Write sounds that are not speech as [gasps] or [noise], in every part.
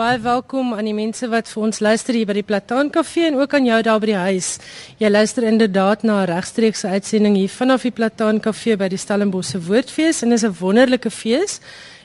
Baie welkom aan die mense wat vir ons luister hier by die Plataan Kafee en ook aan jou daar by die huis. Jy luister inderdaad na 'n regstreekse uitsending hier vanaf die Plataan Kafee by die Stellenbosch se Woordfees en dit is 'n wonderlike fees.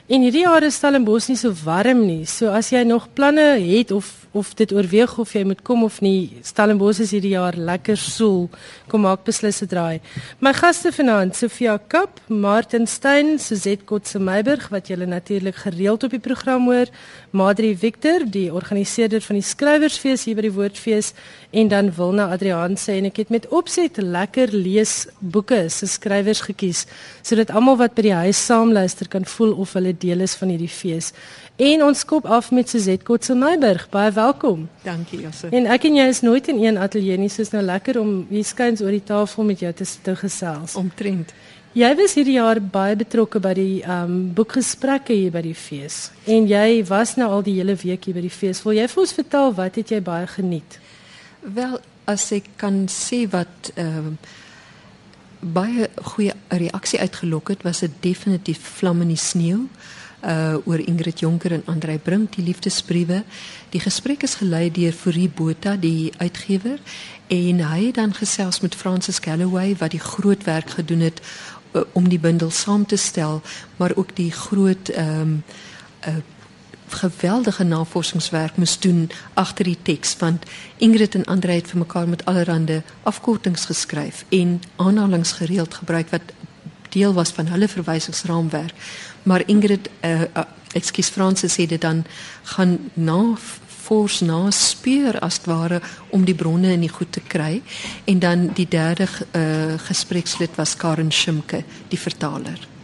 En hierdie jaar is Stellenbosch nie so warm nie. So as jy nog planne het of of dit oorweeg of jy moet kom of nie. Stellenbosch is hierdie jaar lekker soel. Kom maak beslis 'n draai. My gaste vanaand, Sofia Kap, Martin Stein, Suzette Kotse Meiburg wat julle natuurlik gereeld op die program hoor, Madri Victor, die organiseerder van die skrywersfees hier by die Woordfees en dan Wilna Adrianse en ek het met opset lekker lees boeke se skrywers gekies sodat almal wat by die huis saam luister kan voel of hulle deel is van hierdie fees. En ons skop af met Suzette Kotse Meiburg. Baie welkom. Dankie, Josse. En ek en jy is nooit in een ateljee nie, so is nou lekker om hier skuins oor die tafel met jou te sit en gesels. Omtrent. Jy was hierdie jaar baie betrokke by die ehm um, boekgesprekke hier by die fees. En jy was nou al die hele week hier by die fees. Wil jy vir ons vertel wat het jy baie geniet? Wel, as ek kan sê wat ehm uh, baie goeie reaksie uitgelok het, was dit definitief vlam in die sneeu uh oor Ingrid Jonker en Andrei Brink die liefdesbriewe. Die gesprek is gelei deur Fourie Botha die uitgewer en hy het dan gesels met Francis Galloway wat die groot werk gedoen het uh, om die bundel saam te stel, maar ook die groot ehm um, uh geweldige navorsingswerk moes doen agter die teks want Ingrid en Andrei het vir mekaar met allerlei afkortings geskryf en aanhalings gereeld gebruik wat deel was van hulle verwysingsraamwerk. Maar Ingrid uh, uh, ekskuus Fransis het dit dan gaan na fors na speur as ware om die bronne in die goed te kry. En dan die derde uh, gesprekslid was Karen Schimke die vertaler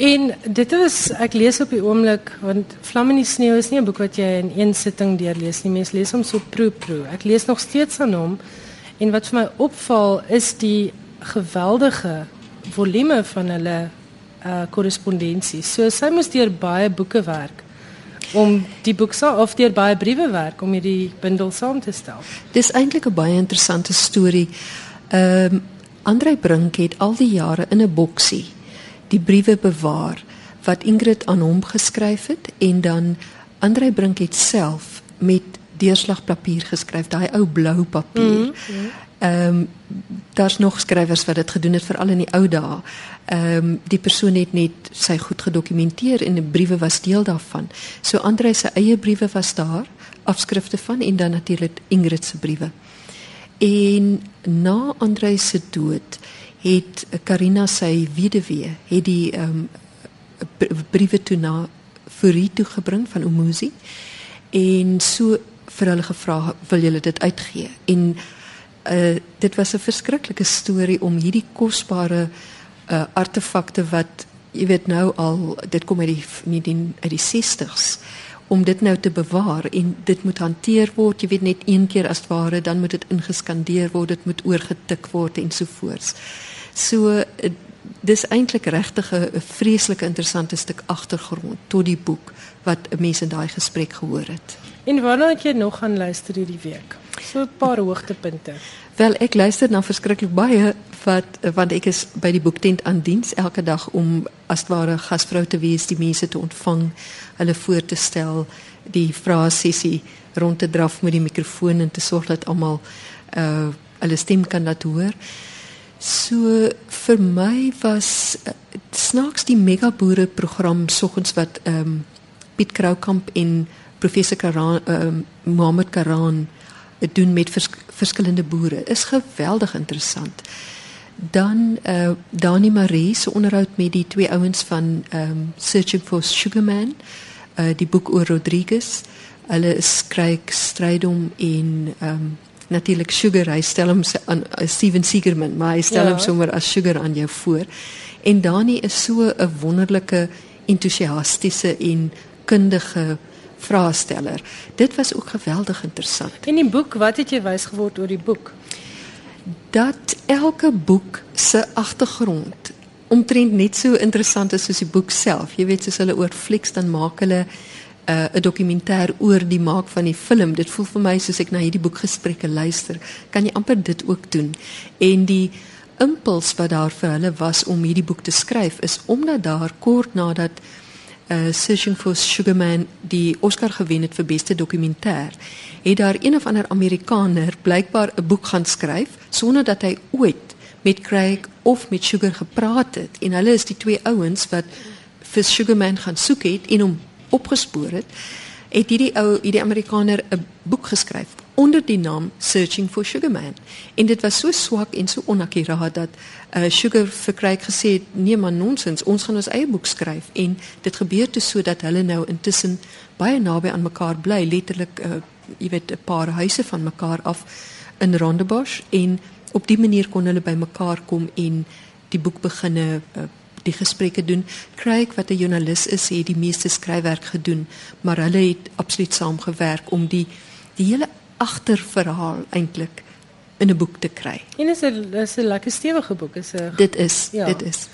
En dit is ek lees op die oomblik want Vlam in die sneeu is nie 'n boek wat jy in een sitting deurlees nie. Mens lees hom so proe proe. Ek lees nog steeds aan hom en wat vir my opval is die geweldige volume van hulle uh korrespondensie. So sy moes deur baie boeke werk om die boek sa of deur baie briewe werk om hierdie bundel saam te stel. Dis eintlik 'n baie interessante storie. Ehm um, Andrei Brink het al die jare in 'n boksie die briewe bewaar wat Ingrid aan hom geskryf het en dan Andrei Brink het self met deurslagpapier geskryf, daai ou blou papier. Mm -hmm. Ehm um, daar's nog skrywers wat dit gedoen het veral in die ou dae. Ehm um, die persoon het net sy goed gedokumenteer en die briewe was deel daarvan. So Andre se eie briewe was daar, afskrifte van en dan natuurlik Ingrid se briewe. En na Andre se dood het Karina sy weduwee het die ehm um, briewe toe na Furie toe gebring van Umuzi en so vir hulle gevra wil julle dit uitgee? En uh dit was 'n verskriklike storie om hierdie kosbare uh artefakte wat jy weet nou al dit kom uit die nie die uit die 60s om dit nou te bewaar en dit moet hanteer word jy weet net een keer as ware dan moet dit ingeskandeer word dit moet oorgetik word en so voort. So uh, dis eintlik regtig 'n vreeslike interessante stuk agtergrond tot die boek wat 'n mens in daai gesprek gehoor het. En waarna het jy nog gaan luister hierdie week? So 'n paar hoogtepunte. Wel, ek luister na verskriklik baie wat want ek is by die boektent aan diens elke dag om as ware gasvrou te wees, die mense te ontvang, hulle voor te stel, die vrae sessie rond te draf met die mikrofoon en te sorg dat almal uh hulle stem kan laat hoor. So vir my was uh, snaaks die megaboere program soggens wat ehm um, Piet Kroukamp en professor Karan ehm um, Mohammed Karan doen met vers, verskillende boere is geweldig interessant. Dan eh uh, Dani Marie se onderhoud met die twee ouens van ehm um, Searching for Sugarman, eh uh, die boek oor Rodriguez. Hulle skryk strydom en ehm um, natuurlik Sugar, hy stel hom aan uh, Steven Siegerman, maar hy stel ja. hom sommer as Sugar aan jou voor. En Dani is so 'n wonderlike entoesiastiese en kundige vraesteller. Dit was ook geweldig interessant. In die boek, wat het jy wys geword oor die boek? Dat elke boek se agtergrond omtrent net so interessant is soos die boek self. Jy weet, as hulle oor flieks dan maak hulle 'n uh, dokumentêr oor die maak van die film. Dit voel vir my soos ek na hierdie boekgesprekke luister, kan jy amper dit ook doen. En die impuls wat daar vir hulle was om hierdie boek te skryf is omdat daar kort nadat uh Searching for Sugar Man die Oscar gewen het vir beste dokumentêr, het daar een of ander Amerikaner blykbaar 'n boek gaan skryf sonder dat hy ooit met Craig of met Sugar gepraat het en hulle is die twee ouens wat vir Sugar Man gaan soek het en hom opgespoor het. Het hierdie ou hierdie Amerikaner 'n boek geskryf onder die naam Searching for Sugar Man. En dit was so swak en so onakkuraat dat uh, Sugar vir Craig gesê het: "Nee man, nonsens. Ons gaan ons eie boek skryf." En dit gebeur toe sodat hulle nou intussen baie naby aan mekaar bly, letterlik uh, jy weet 'n paar huise van mekaar af in Rondebosch en op die manier kon hulle by mekaar kom en die boek beginne uh, die gesprekke doen. Craig wat 'n joernalis is, het die meeste skryfwerk gedoen, maar hulle het absoluut saamgewerk om die die hele agterverhaal eintlik in 'n boek te kry. En is 'n is 'n lekker stewige boek, is 'n Dit is, ja. dit is.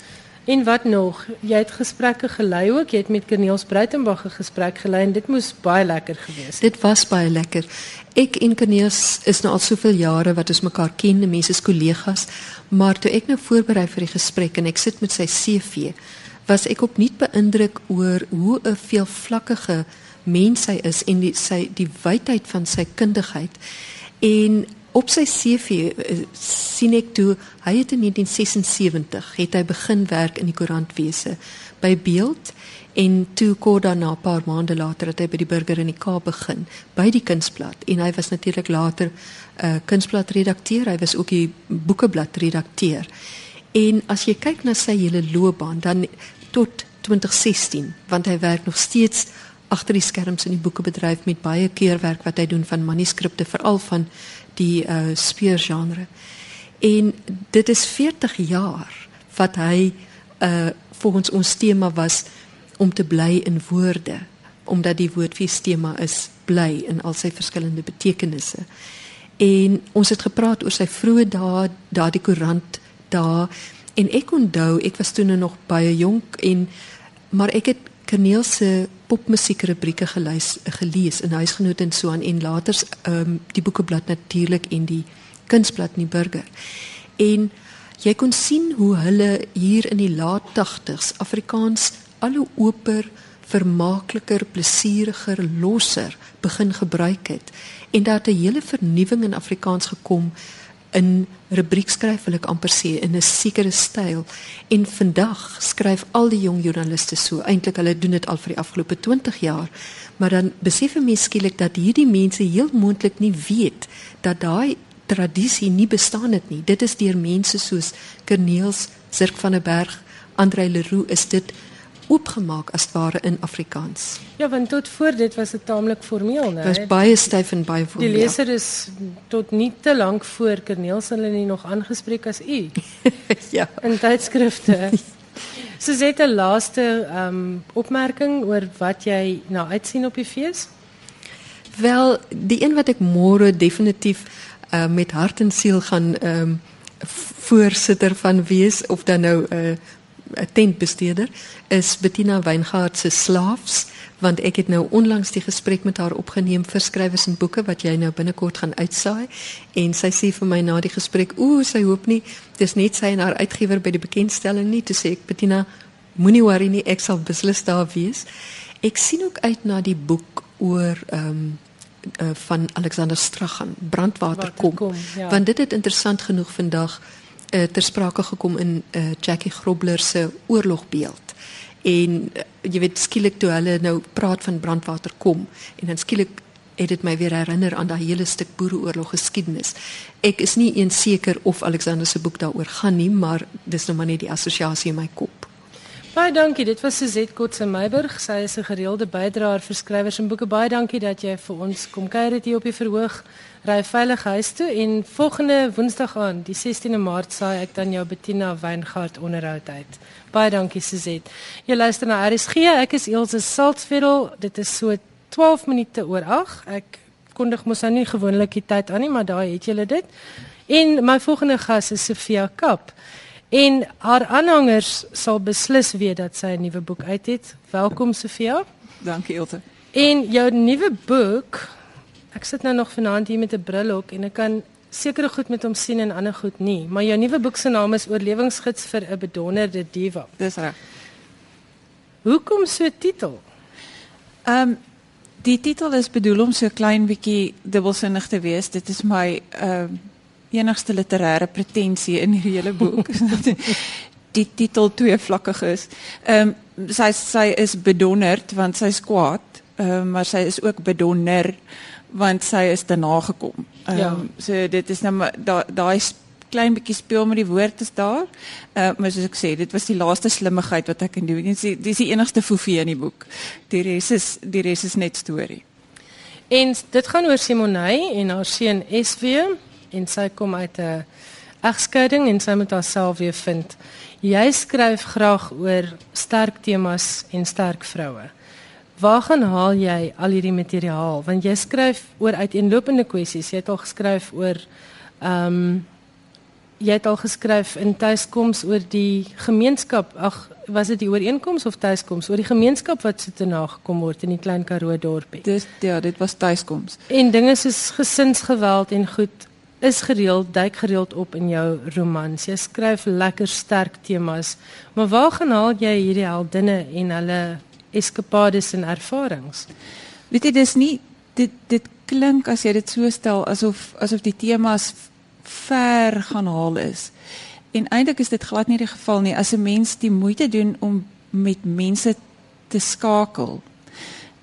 En wat nog? Jy het gesprekke gelei ook. Jy het met Corneels Breitenberg 'n gesprek gelei en dit moes baie lekker gewees het. Dit was baie lekker. Ek en Corneels is nou al soveel jare wat ons mekaar ken, mense is kollegas, maar toe ek nou voorberei vir die gesprek en ek sit met sy CV, was ek opnuut beïndruk oor hoe 'n veelvlakkige mens hy is en die sy die wydheid van sy kundigheid. En op sy CV uh, sien ek toe hy het in 1976 het hy begin werk in die koerantwese by Beeld en toe kort daarna 'n paar maande later het hy by die Burger in die Kaap begin by die Kunsblad en hy was natuurlik later 'n uh, eh, Kunsblad redakteur hy was ook die Boekeblad redakteur en as jy kyk na sy hele loopbaan dan tot 2016 want hy werk nog steeds agter die skerms in die boekebedryf met baie keurwerk wat hy doen van manuskripte veral van die uh, speurgenre. En dit is 40 jaar wat hy uh volgens ons tema was om te bly in woorde, omdat die woordfees tema is bly in al sy verskillende betekenisse. En ons het gepraat oor sy vroeë dae, daardie koerant daar en ek onthou, ek was toe nog baie jonk en maar ek het Kaneel se popmusiekrubrieke gelees gelees in huisgenoot en so aan en later um, die boekeblad natuurlik en die kunsblad in die burger. En jy kon sien hoe hulle hier in die laat 80s Afrikaans al hoe oper, vermaakliker, plesieriger, losser begin gebruik het en dat 'n hele vernuwing in Afrikaans gekom in rubriek skryf wil ek amper sê in 'n sekere styl en vandag skryf al die jong joernaliste so. Eintlik hulle doen dit al vir die afgelope 20 jaar. Maar dan besef 'n mens skielik dat hierdie mense heel moontlik nie weet dat daai tradisie nie bestaan het nie. Dit is deur mense soos Corneels Zirk van der Berg Andre Leroux is dit oopgemaak as ware in Afrikaans. Ja, want tot voor dit was dit taamlik formeel, né? Dit was baie styf en baie formeel. Die leser is tot nie te lank voor Corneels hulle nie nog aangespreek as u. [laughs] ja. In tydskrifte. [laughs] So 'n laaste ehm um, opmerking oor wat jy nou uitsien op die fees? Wel, die een wat ek môre definitief uh, met hart en siel gaan ehm um, voorsitter van wees of dan nou 'n uh, 'n tentbestuurder is Bettina Weingart se slaafs want ek het nou onlangs die gesprek met haar opgeneem vir skrywers en boeke wat jy nou binnekort gaan uitsaai. En sy sê vir my na die gesprek ooh sy hoop nie dis net sy en haar uitgewer by die bekendstelling nie. Toe sê ek Bettina moenie worry nie ek sal beslis daar wees. Ek sien ook uit na die boek oor ehm um, uh, van Alexander Strachan brandwater kom, kom ja. want dit het interessant genoeg vandag uh, ter sprake gekom in uh, Jackie Grobler se oorlogbeeld. En uh, jy weet skielik toe hulle nou praat van brandwater kom en dan skielik het dit my weer herinner aan daai hele stuk boereoorlog geskiedenis. Ek is nie eens seker of Alexander se boek daaroor gaan nie, maar dis nou maar net die assosiasie in my kop. Baie dankie. Dit was Suzette Kotse Meiburg. Sy is 'n gereelde bydraer vir skrywers en boeke. Baie dankie dat jy vir ons kom kuier hier op die verhoog. Ry veilig huis toe en volgende Woensdag aan, die 16de Maart, saai ek dan jou Bettina Weingart onderhoud uit. Baie dankie Suzette. Jy luister na RSG. Ek is Elsje Saltzveld. Dit is so 12 minute oor 8. Ek kondig mos nou nie gewoonlik die tyd aan nie, maar daai het julle dit. En my volgende gas is Sofia Kap. En haar aanhangers sal beslis weet dat sy 'n nuwe boek uit het. Welkom Sofia. Dankie Elte. En jou nuwe boek, ek sit nou nog vanaand hier met 'n bril op en ek kan sekere goed met hom sien en ander goed nie, maar jou nuwe boek se naam is Oorlewingsgids vir 'n bedonderde diva. Dis reg. Hoekom so titel? Ehm um, die titel is bedoel om so klein bietjie dubbelsinnig te wees. Dit is my ehm uh, enigste literêre pretensie in hierdie hele boek. [laughs] die titel tweevlakkig is. Ehm um, sy sy is bedonderd want sy is kwaad, ehm um, maar sy is ook bedonder want sy is te nagekom. Ehm um, ja. so dit is nou daai daai klein bietjie speel met die woord is daar. Uh maar soos ek sê, dit was die laaste slimmigheid wat ek kan doen. Dit is die, die enigste foefie in die boek. Die res is die res is net storie. En dit gaan oor Simonay en haar seun SW en sy kom uit 'n egskeiding en sy moet haarself weer vind. Jy skryf graag oor sterk temas en sterk vroue. Waar gaan haal jy al hierdie materiaal? Want jy skryf oor uiteenlopende kwessies. Jy het al geskryf oor ehm um, jy het al geskryf in tuiskoms oor die gemeenskap. Ag, was dit die ooreenkoms of tuiskoms oor die gemeenskap wat so te nagekom word in die klein Karoo dorpie? Dis ja, dit was tuiskoms. En dinge soos gesinsgeweld en goed is gereeld duik gereeld op in jou romans. Jy skryf lekker sterk temas. Maar waar gaan haal jy hierdie heldinne en hulle eskapades en ervarings? Weet jy dis nie dit dit klink as jy dit so stel asof asof die temas ver gaan haal is. En eintlik is dit glad nie die geval nie as 'n mens die moeite doen om met mense te skakel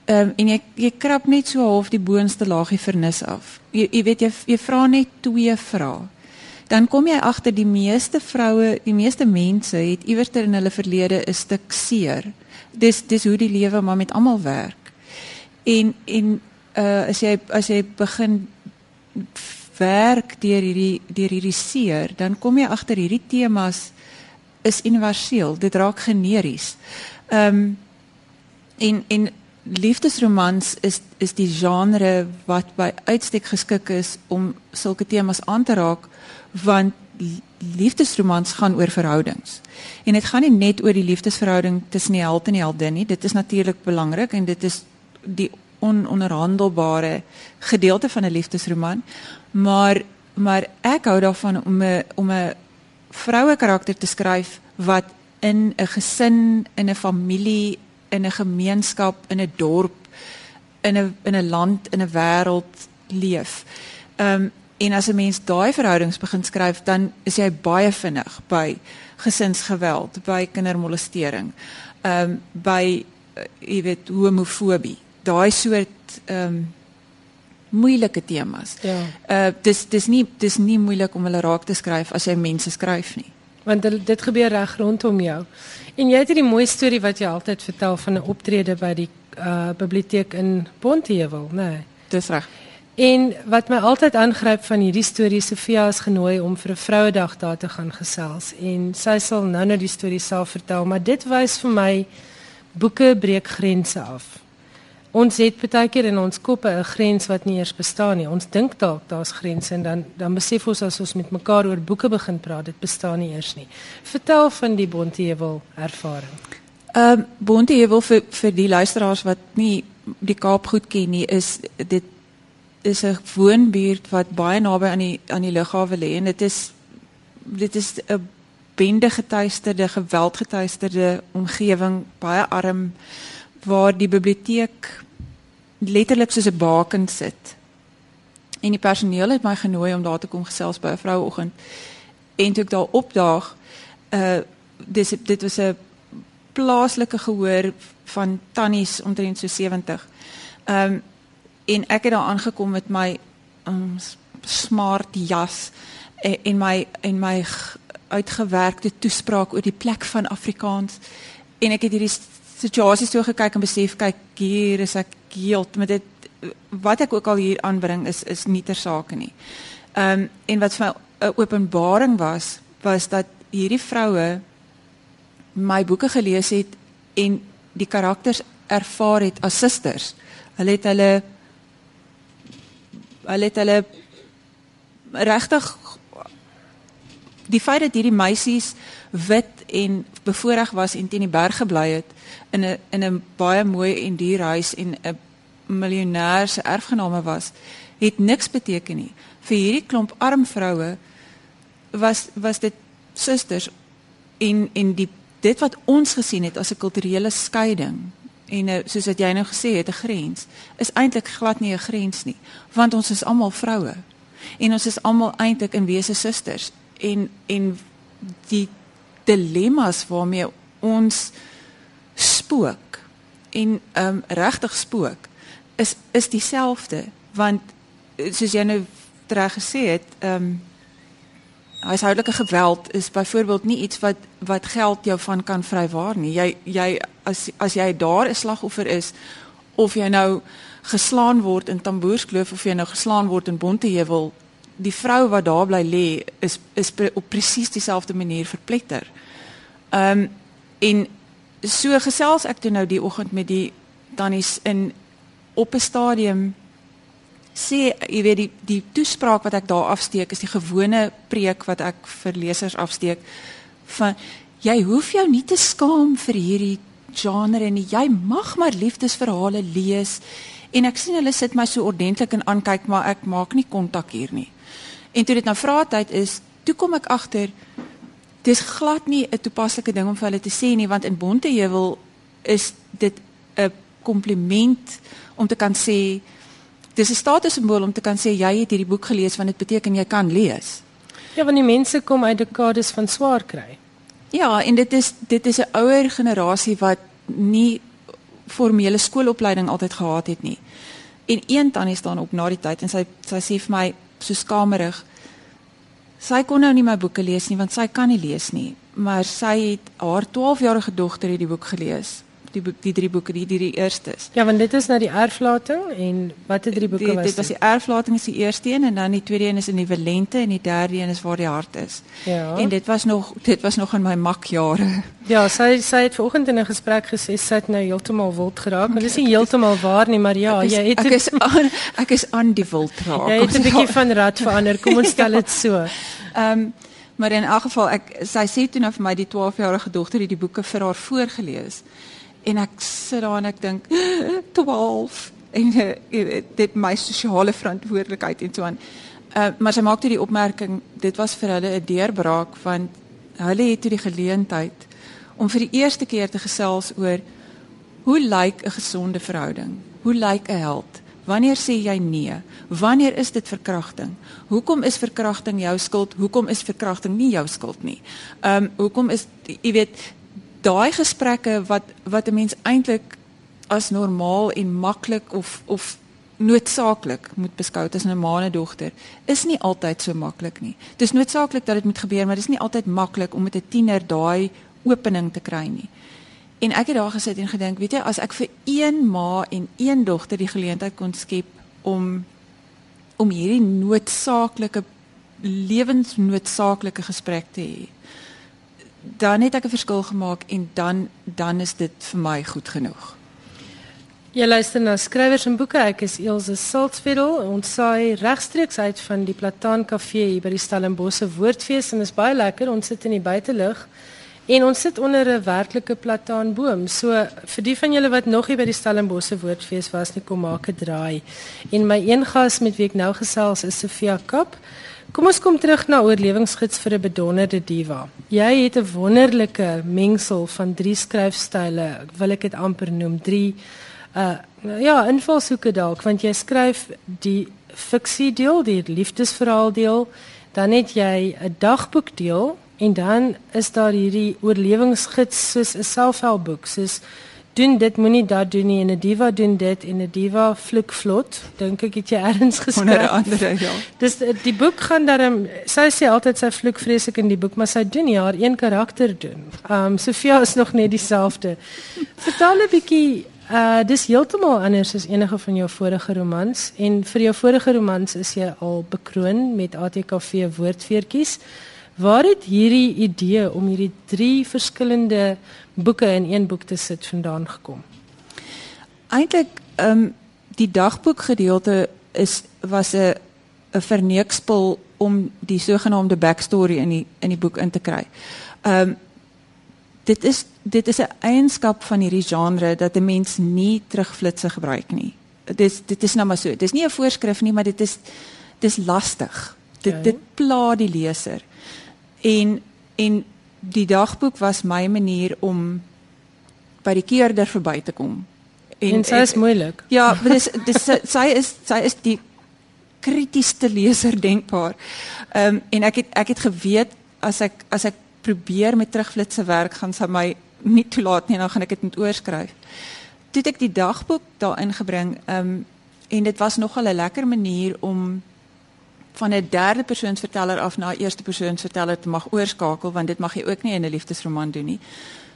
Ehm um, en jy jy krap net so half die boonste laagie vernis af. Jy jy weet jy jy vra net twee vrae. Dan kom jy agter die meeste vroue, die meeste mense het iewers in hulle verlede 'n stuk seer. Dis dis hoe die lewe maar met almal werk. En en uh as jy as jy begin werk deur hierdie deur hierdie seer, dan kom jy agter hierdie temas is universeel. Dit raak generies. Ehm um, en en liefdesromans is is die genre wat by uitstek geskik is om sulke temas aan te raak want liefdesromans gaan oor verhoudings. En dit gaan nie net oor die liefdesverhouding tussen die held en die heldin nie. Dit is natuurlik belangrik en dit is die ononderhandelbare gedeelte van 'n liefdesroman. Maar maar ek hou daarvan om 'n om 'n vroue karakter te skryf wat in 'n gesin, in 'n familie, in 'n gemeenskap, in 'n dorp, in 'n in 'n land, in 'n wêreld leef. Ehm um, en as 'n mens daai verhoudings begin skryf, dan is jy baie vinnig by gesinsgeweld, by kindermolestering, ehm um, by uh, jy weet homofobie. Daai soort ehm um, moeilike temas. Ja. Uh dis dis nie dis nie moeilik om hulle raak te skryf as jy mense skryf nie. Want dit gebeur reg rondom jou. En jy het hierdie mooi storie wat jy altyd vertel van 'n optrede by die uh biblioteek in Pontheuwel, né? Nee. Dis reg. En wat my altyd aangryp van hierdie storie, Sofia is genooi om vir 'n vrouedag daar te gaan gesels en sy sal nou-nou die storie self vertel, maar dit wys vir my boeke breek grense af. Ons het baie keer in ons koppe 'n grens wat nie eers bestaan nie. Ons dink dalk daar's grense en dan dan besef ons as ons met mekaar oor boeke begin praat, dit bestaan nie eers nie. Vertel van die Bonteheuwel ervaring. Ehm uh, Bonteheuwel vir vir die luisteraars wat nie die Kaap goed ken nie, is dit is 'n woonbuurt wat baie naby aan die aan die lughawe lê en dit is dit is 'n bende getuisterde, geweldgetuisterde omgewing, baie arm waar die biblioteek letterlik soos 'n baken sit. En die personeel het my genooi om daar te kom gesels by 'n vroueoggend. En toe ek daar opdaag, uh dis dit was 'n plaaslike gehoor van tannies omtrent so 70. Ehm um, en ek het daar aangekom met my um, smart jas en, en my en my uitgewerkte toespraak oor die plek van Afrikaans en ek het hierdie situasie so gekyk en besef kyk hier is ek heeltemal met dit wat ek ook al hier aanbring is is nie ter sake nie. Ehm um, en wat vir my 'n openbaring was was dat hierdie vroue my boeke gelees het en die karakters ervaar het as susters. Hulle het hulle hulle het hulle regtig die feit dat hierdie meisies wit en bevoorreg was en teen die berg gebly het in 'n in 'n baie mooi en duur huis en 'n miljonair se erfgename was, het niks beteken nie. Vir hierdie klomp arm vroue was was dit susters en en die dit wat ons gesien het as 'n kulturele skeiding en uh, soos wat jy nou gesê het 'n grens is eintlik glad nie 'n grens nie want ons is almal vroue. En ons is almal eintlik in wese susters. En en die dilemma's waarmee ons spook en ehm um, regtig spook is is dieselfde want soos jy nou reg gesê het ehm um, huishoudelike geweld is byvoorbeeld nie iets wat wat geld jou van kan vrywaar nie. Jy jy as as jy daar 'n slagoffer is of jy nou geslaan word in Tamboerskloof of jy nou geslaan word in Bonteheuwel, die vrou wat daar bly lê is is op presies dieselfde manier verpletter. Ehm um, en so gesels ek toe nou die oggend met die tannies in op 'n stadium sê jy weet die die toespraak wat ek daar afsteek is die gewone preek wat ek vir lesers afsteek van jy hoef jou nie te skaam vir hierdie genre nie. Jy mag maar liefdesverhale lees. En ek sien hulle sit my so ordentlik en aankyk maar ek maak nie kontak hier nie. En toe dit nou vraatyd is toe kom ek agter dis glad nie 'n toepaslike ding om vir hulle te sê nie want in Bonteheuwel is dit 'n kompliment om te kan sê dis 'n statussimbool om te kan sê jy het hierdie boek gelees want dit beteken jy kan lees. Ja, want die mense kom uit dekades van swaar kry. Ja, en dit is dit is 'n ouer generasie wat nie formele skoolopleiding altyd gehad het nie. En een tannie staan op na die tyd en sy sy sê vir my so skamerig. Sy kon nou nie my boeke lees nie want sy kan nie lees nie, maar sy het haar 12-jarige dogter hierdie boek gelees die boek, die drie boeke die die, die eerstes. Ja, want dit is nou die erflating en watter drie boeke die, was dit? Dit was die erflating is die eerste een en dan die tweede een is in die Valente en die derde een is waar die hart is. Ja. En dit was nog dit was nog in my makjare. Ja, sy sy het vanoggend in 'n gesprek gesê sy het nou heeltemal wild geraak. Maar dis nie heeltemal waar nie, maar ja, is, jy het Ek is aan ek is aan die wild raak. Jy het 'n bietjie van rad verander. Kom ons [laughs] stel dit so. Ehm um, Maar in elk geval ek sy sê toe nou vir my die 12-jarige dogter het die boeke vir haar voorgeles en ek sit daar en ek dink [gasps] 12 en uh, dit my sosiale verantwoordelikheid en so aan. Uh, maar sy maak toe die opmerking dit was vir hulle 'n deurbraak want hulle het toe die geleentheid om vir die eerste keer te gesels oor hoe lyk 'n gesonde verhouding? Hoe lyk 'n held? Wanneer sê jy nee? Wanneer is dit verkrachting? Hoekom is verkrachting jou skuld? Hoekom is verkrachting nie jou skuld nie? Ehm um, hoekom is jy weet daai gesprekke wat wat 'n mens eintlik as normaal en maklik of of noodsaaklik moet beskou as 'n ma en dogter is nie altyd so maklik nie. Dis noodsaaklik dat dit moet gebeur, maar dis nie altyd maklik om met 'n tiener daai opening te kry nie. En ek het daar gesit en gedink, weet jy, as ek vir een ma en een dogter die geleentheid kon skep om om hierdie noodsaaklike lewensnoodsaaklike gesprek te hê dan het ek 'n verskil gemaak en dan dan is dit vir my goed genoeg. Jy luister na skrywers en boeke. Ek is Elsje Saltzfeld. Ons saai regstreeks uit van die Plataan Kafee hier by die Stellenbosse Woordfees en dit is baie lekker. Ons sit in die buitelug en ons sit onder 'n werklike plataanboom. So vir die van julle wat nog nie by die Stellenbosse Woordfees was nie, kom maak 'n draai. En my een gas met wie ek nou gesels is Sofia Kap. Kom ons kom terug na oorlewingsgids vir 'n bedonderde diva. Jy het 'n wonderlike mengsel van drie skryfstyle, wil ek dit amper noem, drie uh ja, invalshoeke dalk, want jy skryf die fiksie deel, die liefdesverhaal deel, dan het jy 'n dagboek deel en dan is daar hierdie oorlewingsgids soos 'n selfhelpboek, soos doen dit moenie dat doen nie. En 'n diva doen dit en 'n diva flik vlot. Dink ek het jy erns geskryf. Onder andere ja. Dis die boek gaan dan sy sê altyd sy flik vreeslik in die boek maar sy doen nie haar een karakter doen. Um Sofia is nog net dieselfde. Vertel 'n bietjie uh dis heeltemal anders as enige van jou vorige romans. En vir jou vorige romans is jy al bekroon met ATKV woordfeertjies. Waar het hierdie idee om hierdie drie verskillende boeke in een boek te sit vandaan gekom? Eintlik ehm um, die dagboek gedeelte is was 'n 'n verneekspel om die sogenaamde backstory in die in die boek in te kry. Ehm um, dit is dit is 'n eienskap van hierdie genre dat 'n mens nie terugflitsse gebruik nie. Dit is dit is nou maar so. Dit is nie 'n voorskrif nie, maar dit is dit is lastig. Dit okay. dit pla die leser. En en die dagboek was my manier om by die keerder verby te kom. En, en sy is moeilik. Ja, dis dis sy is sy is die kritiesste leser denkbaar. Ehm um, en ek het ek het geweet as ek as ek probeer met terugflitse werk gaan sy my nie toelaat nie, dan gaan ek dit moet oorskryf. Toe ek die dagboek daarin gebring, ehm um, en dit was nogal 'n lekker manier om van 'n derde persoon verteller af na 'n eerste persoon verteller te mag oorskakel want dit mag jy ook nie in 'n liefdesroman doen nie.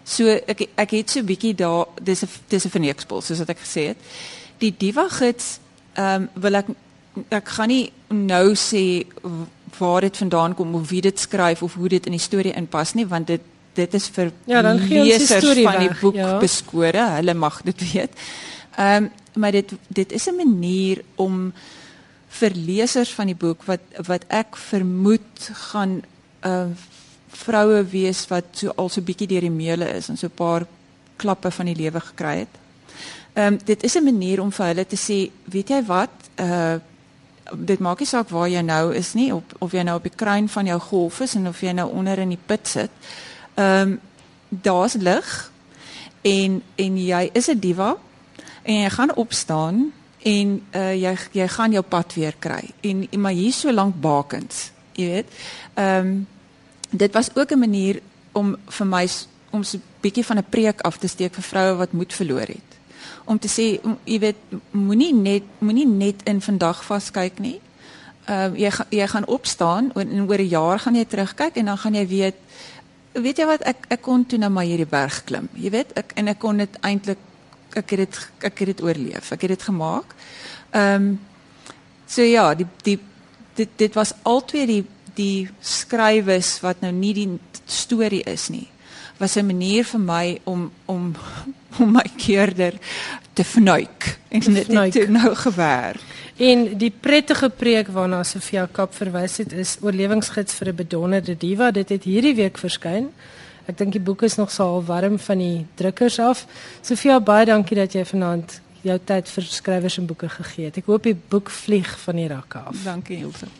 So ek ek het so bietjie daar dis 'n dis 'n verneekspel soos wat ek gesê het. Die diva gids ehm um, wil ek ek gaan nie nou sê waar dit vandaan kom of wie dit skryf of hoe dit in die storie inpas nie want dit dit is vir ja, dan lesers die van die weg, boek ja. beskore, hulle mag dit weet. Ehm um, maar dit dit is 'n manier om vir lesers van die boek wat wat ek vermoed gaan uh, vroue wees wat so al so bietjie deur die meule is en so 'n paar klappe van die lewe gekry het. Ehm um, dit is 'n manier om vir hulle te sê, weet jy wat, uh dit maak nie saak waar jy nou is nie of of jy nou op die kruin van jou golf is en of jy nou onder in die put sit. Ehm um, daar's lig en en jy is 'n diva en jy gaan opstaan en uh jy jy gaan jou pad weer kry. En maar hier so lank bakens, jy weet. Ehm um, dit was ook 'n manier om vir my om so 'n bietjie van 'n preek af te steek vir vroue wat moed verloor het. Om te sê, jy weet, moenie net moenie net in vandag vaskyk nie. Ehm uh, jy jy gaan opstaan en oor 'n jaar gaan jy terugkyk en dan gaan jy weet weet jy wat ek ek kon toe nou maar hierdie berg klim. Jy weet, ek en ek kon dit eintlik ek het dit ek het dit oorleef. Ek het dit gemaak. Ehm um, so ja, die die dit dit was altyd die die skrywes wat nou nie die storie is nie. Was 'n manier vir my om om [laughs] om my keerder te vnuik en dit het nou gewerk. En die prettige preek waarna Sofia Kap verwys het is oorlewingsgids vir 'n bedonderde diva. Dit het hierdie week verskyn. Ek dink die boek is nog so al warm van die drukkers af. Sofia, baie dankie dat jy vanaand jou tyd vir skrywers en boeke gegee het. Ek hoop die boek vlieg van die rakke af. Dankie Ilse.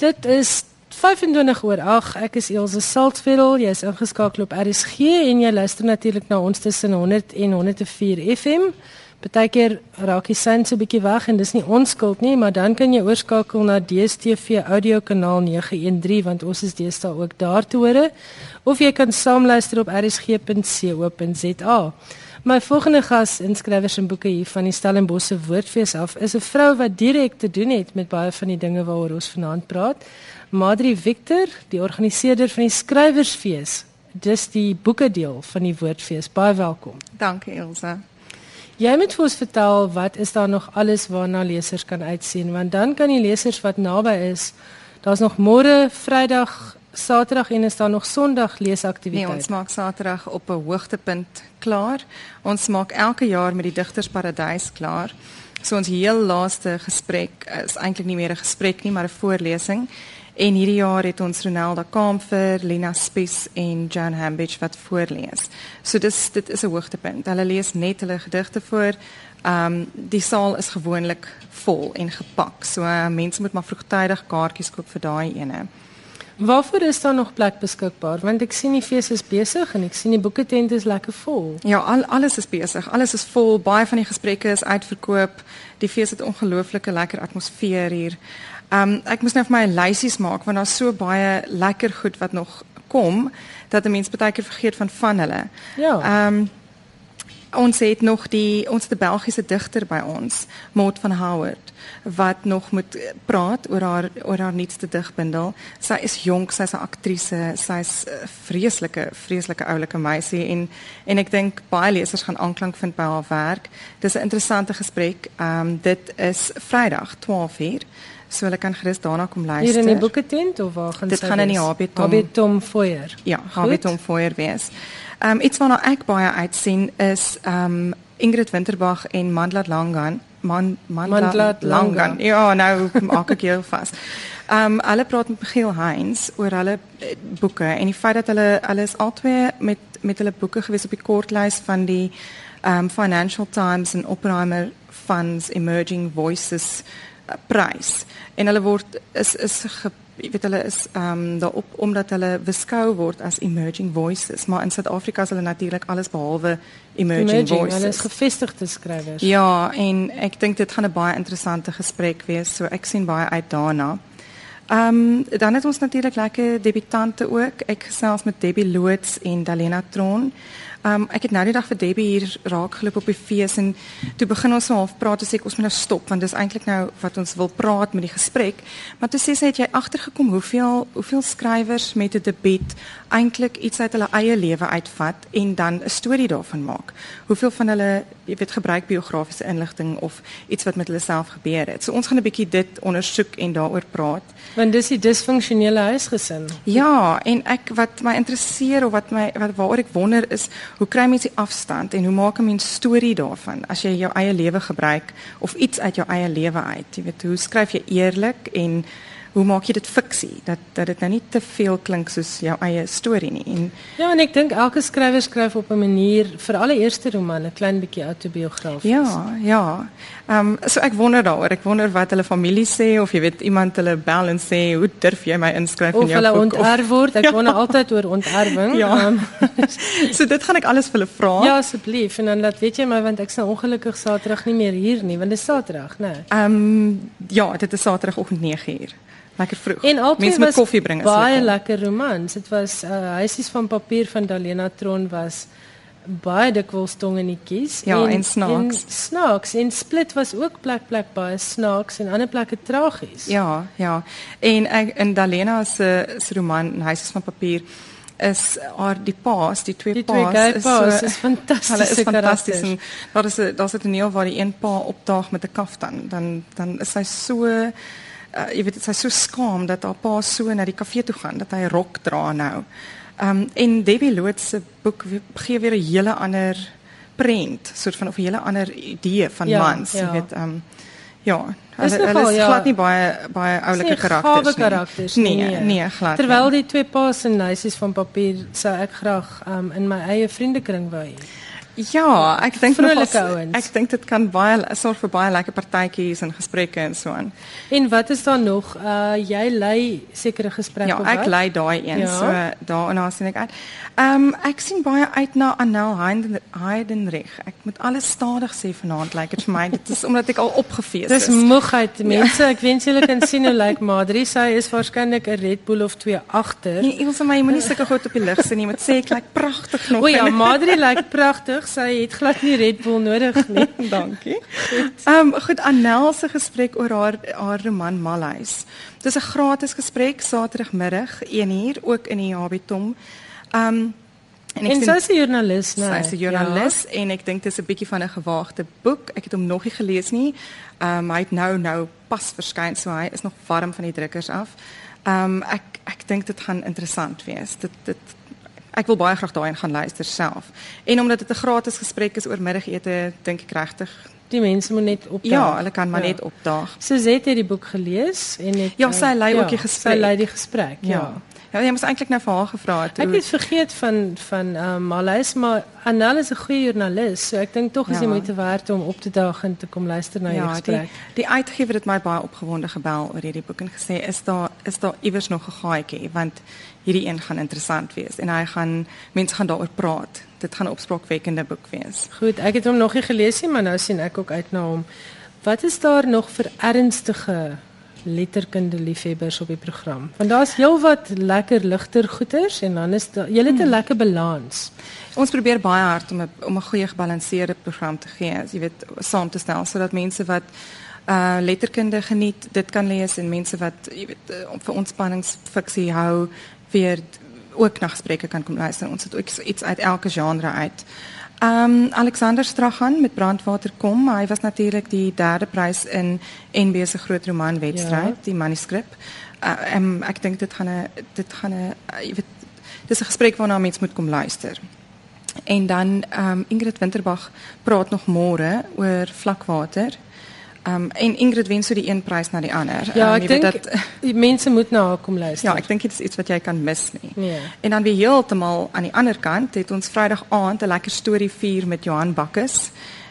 Dit is 25 oor 8. Ek is Elsje Saltzveld. Jy is ingeskakel op RSG en jy luister natuurlik na ons tussen 100 en 104 FM. Partykeer raak die sein so 'n bietjie weg en dis nie ons skuld nie, maar dan kan jy oorskakel na DStv audio kanaal 913 want ons is deesdae ook daar te hore of jy kan saamluister op rsg.co.za. My volgende gas in skrywers en boeke hier van die Stellenbosse Woordfees af is 'n vrou wat direk te doen het met baie van die dinge waaroor ons vanaand praat. Madri Victor, die organiseerder van die Skrywersfees. Dis die boeke deel van die Woordfees. Baie welkom. Dankie Elsa. Jy moet vir ons vertel wat is daar nog alles waarna lesers kan uitsien want dan kan die lesers wat naby is, daar's nog môre, Vrydag, Saterdag en is daar nog Sondag leesaktiwiteite. Nee, ons maak Saterdag op 'n hoogtepunt klaar. Ons maak elke jaar met die Digtersparadys klaar. So ons heel laaste gesprek is eintlik nie meer 'n gesprek nie, maar 'n voorlesing. En hierdie jaar het ons Ronelda Kamfer, Lena Spies en Jan Hambidge wat voorlees. So dis dit is 'n hoogtepunt. Hulle lees net hulle gedigte voor. Ehm um, die saal is gewoonlik vol en gepak. So uh, mense moet maar vroegtydig kaartjies koop vir daai ene. Waarvoor is daar nog plek beskikbaar? Want ek sien die fees is besig en ek sien die boeketent is lekker vol. Ja, al, alles is besig. Alles is vol. Baie van die gesprekke is uitverkoop. Die fees het ongelooflike lekker atmosfeer hier. Ehm um, ek moes nou vir my lysies maak want daar's so baie lekker goed wat nog kom dat 'n mens baie keer vergeet van van hulle. Ja. Ehm um, ons het nog die ons die Belgiese digter by ons, Maud van Howard wat nog moet praat oor haar oor haar nuutste digbundel. Sy is jonk, sy's 'n aktrise, sy's 'n vreeslike vreeslike oulike meisie en en ek dink baie lesers gaan aanklank vind by haar werk. Dis 'n interessante gesprek. Ehm um, dit is Vrydag 12:00 so hulle kan gerus daarna kom luister. Hier in die boeketent of waar gaan dit gaan in die HB Tom Foyer. Ja, Tom Foyer wees. Ehm um, iets waarna ek baie uitsien is ehm um, Ingrid Winterbag en Mandla Langan. Man Mandla, Mandla Langan. Ja, nou maak ek jou vas. Ehm um, hulle praat met Michiel Heinz oor hulle eh, boeke en die feit dat hulle hulle is albei met met hulle boeke gewees op die kortlys van die ehm um, Financial Times en Oppenheimer Funds Emerging Voices prys en hulle word is is ge, jy weet hulle is ehm um, daarop omdat hulle beskou word as emerging voices, maar in Suid-Afrika is hulle natuurlik alles behalwe emerging, emerging voices. Hulle is gevestigde skrywers. Ja, en ek dink dit gaan 'n baie interessante gesprek wees, so ek sien baie uit daarna. Ehm um, dan het ons natuurlik lekker debutante ook. Ek gesels met Debbie Loots en Dalena Tron. Ehm um, ek het nou die dag vir Debbie hier raak geloop op die fees en toe begin ons half praat en sê ek ons moet nou stop want dis eintlik nou wat ons wil praat met die gesprek. Maar toe sê sy het jy agtergekom hoeveel hoeveel skrywers met 'n debuut eintlik iets uit hulle eie lewe uitvat en dan 'n storie daarvan maak. Hoeveel van hulle jy weet gebruik biografiese inligting of iets wat met hulle self gebeur het. So ons gaan 'n bietjie dit ondersoek en daaroor praat. Want dis die disfunksionele huisgesin. Ja, en ek wat my interesseer of wat my wat waaroor ek wonder is hoe kry mense afstand en hoe maak 'n mens storie daarvan as jy jou eie lewe gebruik of iets uit jou eie lewe uit? Jy weet, hoe skryf jy eerlik en hoe maak jy dit fiksie dat dat dit nou nie te veel klink soos jou eie storie nie? En ja en ek dink elke skrywer skryf op 'n manier vir alle eerste roman 'n klein bietjie autobiografies. Ja ja. Ehm um, so ek wonder daaroor. Ek wonder wat hulle familie sê of jy weet iemand hulle bel en sê hoe durf jy my inskryf in jou boek? Of hulle onterf word. Ek [laughs] ja. wonder altyd oor onterwing. Ja. Um, [laughs] so dit gaan ek alles vir hulle vra. Ja asseblief. En dan laat weet jy my want ek sal ongelukkig saterdag nie meer hier nie want dit is saterdag nê ehm um, ja dit is saterdagoggend 9uur Lekker vroeg. En Mense met koffie bring is baie lekker romans. Dit was uh, huisies van papier van Dalena Tron was baie dikwels tongenetjies ja, en, en snaaks. En snaaks en Split was ook plek plek baie snaaks en ander plekke tragies. Ja, ja. En ek in Dalena se se roman Huisies van papier is haar die paas, die twee die paas, twee is, paas so, is fantasties. [laughs] Hulle is fantasties. Daar is daar's 'n toneel waar die een pa opdaag met 'n kaftan, dan dan is hy so uh, jy weet sy so skaam dat haar pa so na die kafee toe gaan dat hy rok dra nou. Ehm um, en Debbie Loots se boek gee weer 'n hele ander prent, soort van of 'n hele ander idee van ja, mans, jy ja. weet ehm um, ja, hulle hulle is ja. glad nie baie baie oulike karakters nie. karakters nie. Nee, nee, glad. Terwyl die twee paas en meisies van papier sou ek graag um, in my eie vriendekring wou hê. Ja, ek dink nog ek dink dit kan baie sorg vir baie lekker partytjies en gesprekke en so aan. En wat is daar nog? Uh jy lei sekere gesprekke ja, op wat? Ja, ek lei daai een. Ja. So daarna sien ek uit. Ehm um, ek sien baie uit na Anel Heidenrich. Ek moet alles stadig sê vanaand lyk like dit vir my. Dit is omdat ek al opgefees is. Dis moegheid mense. Ja. Ek wens julle kan sien hoe lyk like Madri. Sy is waarskynlik 'n Red Bull of twee agter. Nee, Ilse my, jy moenie sulke goed op die lig sien nie. Moet sê ek lyk like pragtig nog. O ja, Madri lyk pragtig sy het glad nie Red Bull nodig nie. [laughs] Dankie. Ehm um, goed Annel se gesprek oor haar haar roman Malhuis. Dis 'n gratis gesprek Saterdagmiddag 1uur ook in die Habitom. Ehm um, en sy is 'n joernalis, nee. Sy is 'n joernalis ja. en ek dink dit is 'n bietjie van 'n gewaagde boek. Ek het hom nog nie gelees nie. Ehm um, hy het nou nou pas verskyn, so hy is nog warm van die drukkers af. Ehm um, ek ek dink dit gaan interessant wees. Dit dit ek wil baie graag daarin gaan luister self. En omdat dit 'n gratis gesprek is oor middagete, dink ek regtig die mense moet net opdaag. Ja, hulle kan maar ja. net opdaag. Suzette het die boek gelees en het Ja, sy lei ja, ook die gesprek. Sy lei die gesprek, ja. ja. Ja, jy moes eintlik nou vir haar gevra het. Ek het vergeet van van ehm um, Malais, maar Anel is 'n goeie joernalis, so ek dink tog is ja. moeite werd om op te daag en te kom luister na ja, jou gesprek. Die, die uitgewer het my baie opgewonde gebel oor hierdie boek en gesê is daar is daar iewers nog 'n gaatjie want hierdie een gaan interessant wees en hy gaan mense gaan daaroor praat. Dit gaan 'n opspraakwekkende boek wees. Goed, ek het hom nog nie gelees nie, maar nou sien ek ook uit na hom. Wat is daar nog vir ernstige letterkunde liefhebbers op die program. Want daar's heelwat lekker ligter goeters en dan is jy het 'n hmm. lekker balans. Ons probeer baie hard om 'n om 'n goeie gebalanseerde program te gee, as jy weet, saam te stel sodat mense wat uh letterkunde geniet, dit kan lees en mense wat jy weet uh, vir ontspanningsfiksie hou, weer ook na gesprekke kan kom luister. Ons het ook iets uit elke genre uit. Um Alexander Strachan met Brandwater kom. Hy was natuurlik die derde prys in NB se groot roman wedstryd, ja. die manuskrip. Uh, um, ek dink dit gaan 'n dit gaan 'n uh, jy weet dis 'n gesprek waarna mense moet kom luister. En dan um Ingrid Winterbag praat nog môre oor vlakwater. Um en Ingrid wen so die een prys na die ander. Ja, um, ek dink dat [laughs] die mense moet na haar kom luister. Ja, ek dink dit is iets wat jy kan mis nie. Nee. En dan weer heeltemal aan die ander kant het ons Vrydag aand 'n lekker storie vier met Johan Bakkes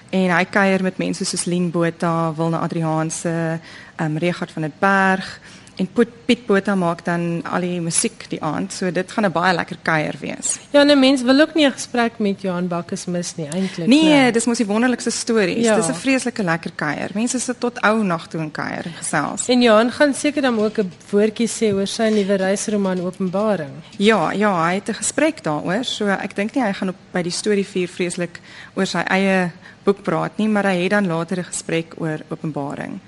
en hy kuier met mense soos Lien Botha, Wilna Adriaanse, um Regard van der Berg en Piet, Piet Botha maak dan al die musiek die aand. So dit gaan 'n baie lekker kuier wees. Ja, 'n mens wil ook nie 'n gesprek met Johan Bakkes mis nie eintlik. Nee, nee, dis mos die wonderlikste stories. Ja. Dis 'n vreeslike lekker kuier. Mense sit tot ou nag toe in kuier en gesels. En Johan gaan seker dan ook 'n woordjie sê oor sy nuwe reisroman Openbaring. Ja, ja, hy het 'n gesprek daaroor. So ek dink nie hy gaan op by die storie vier vreeslik oor sy eie boek praat nie, maar hy het dan later 'n gesprek oor Openbaring.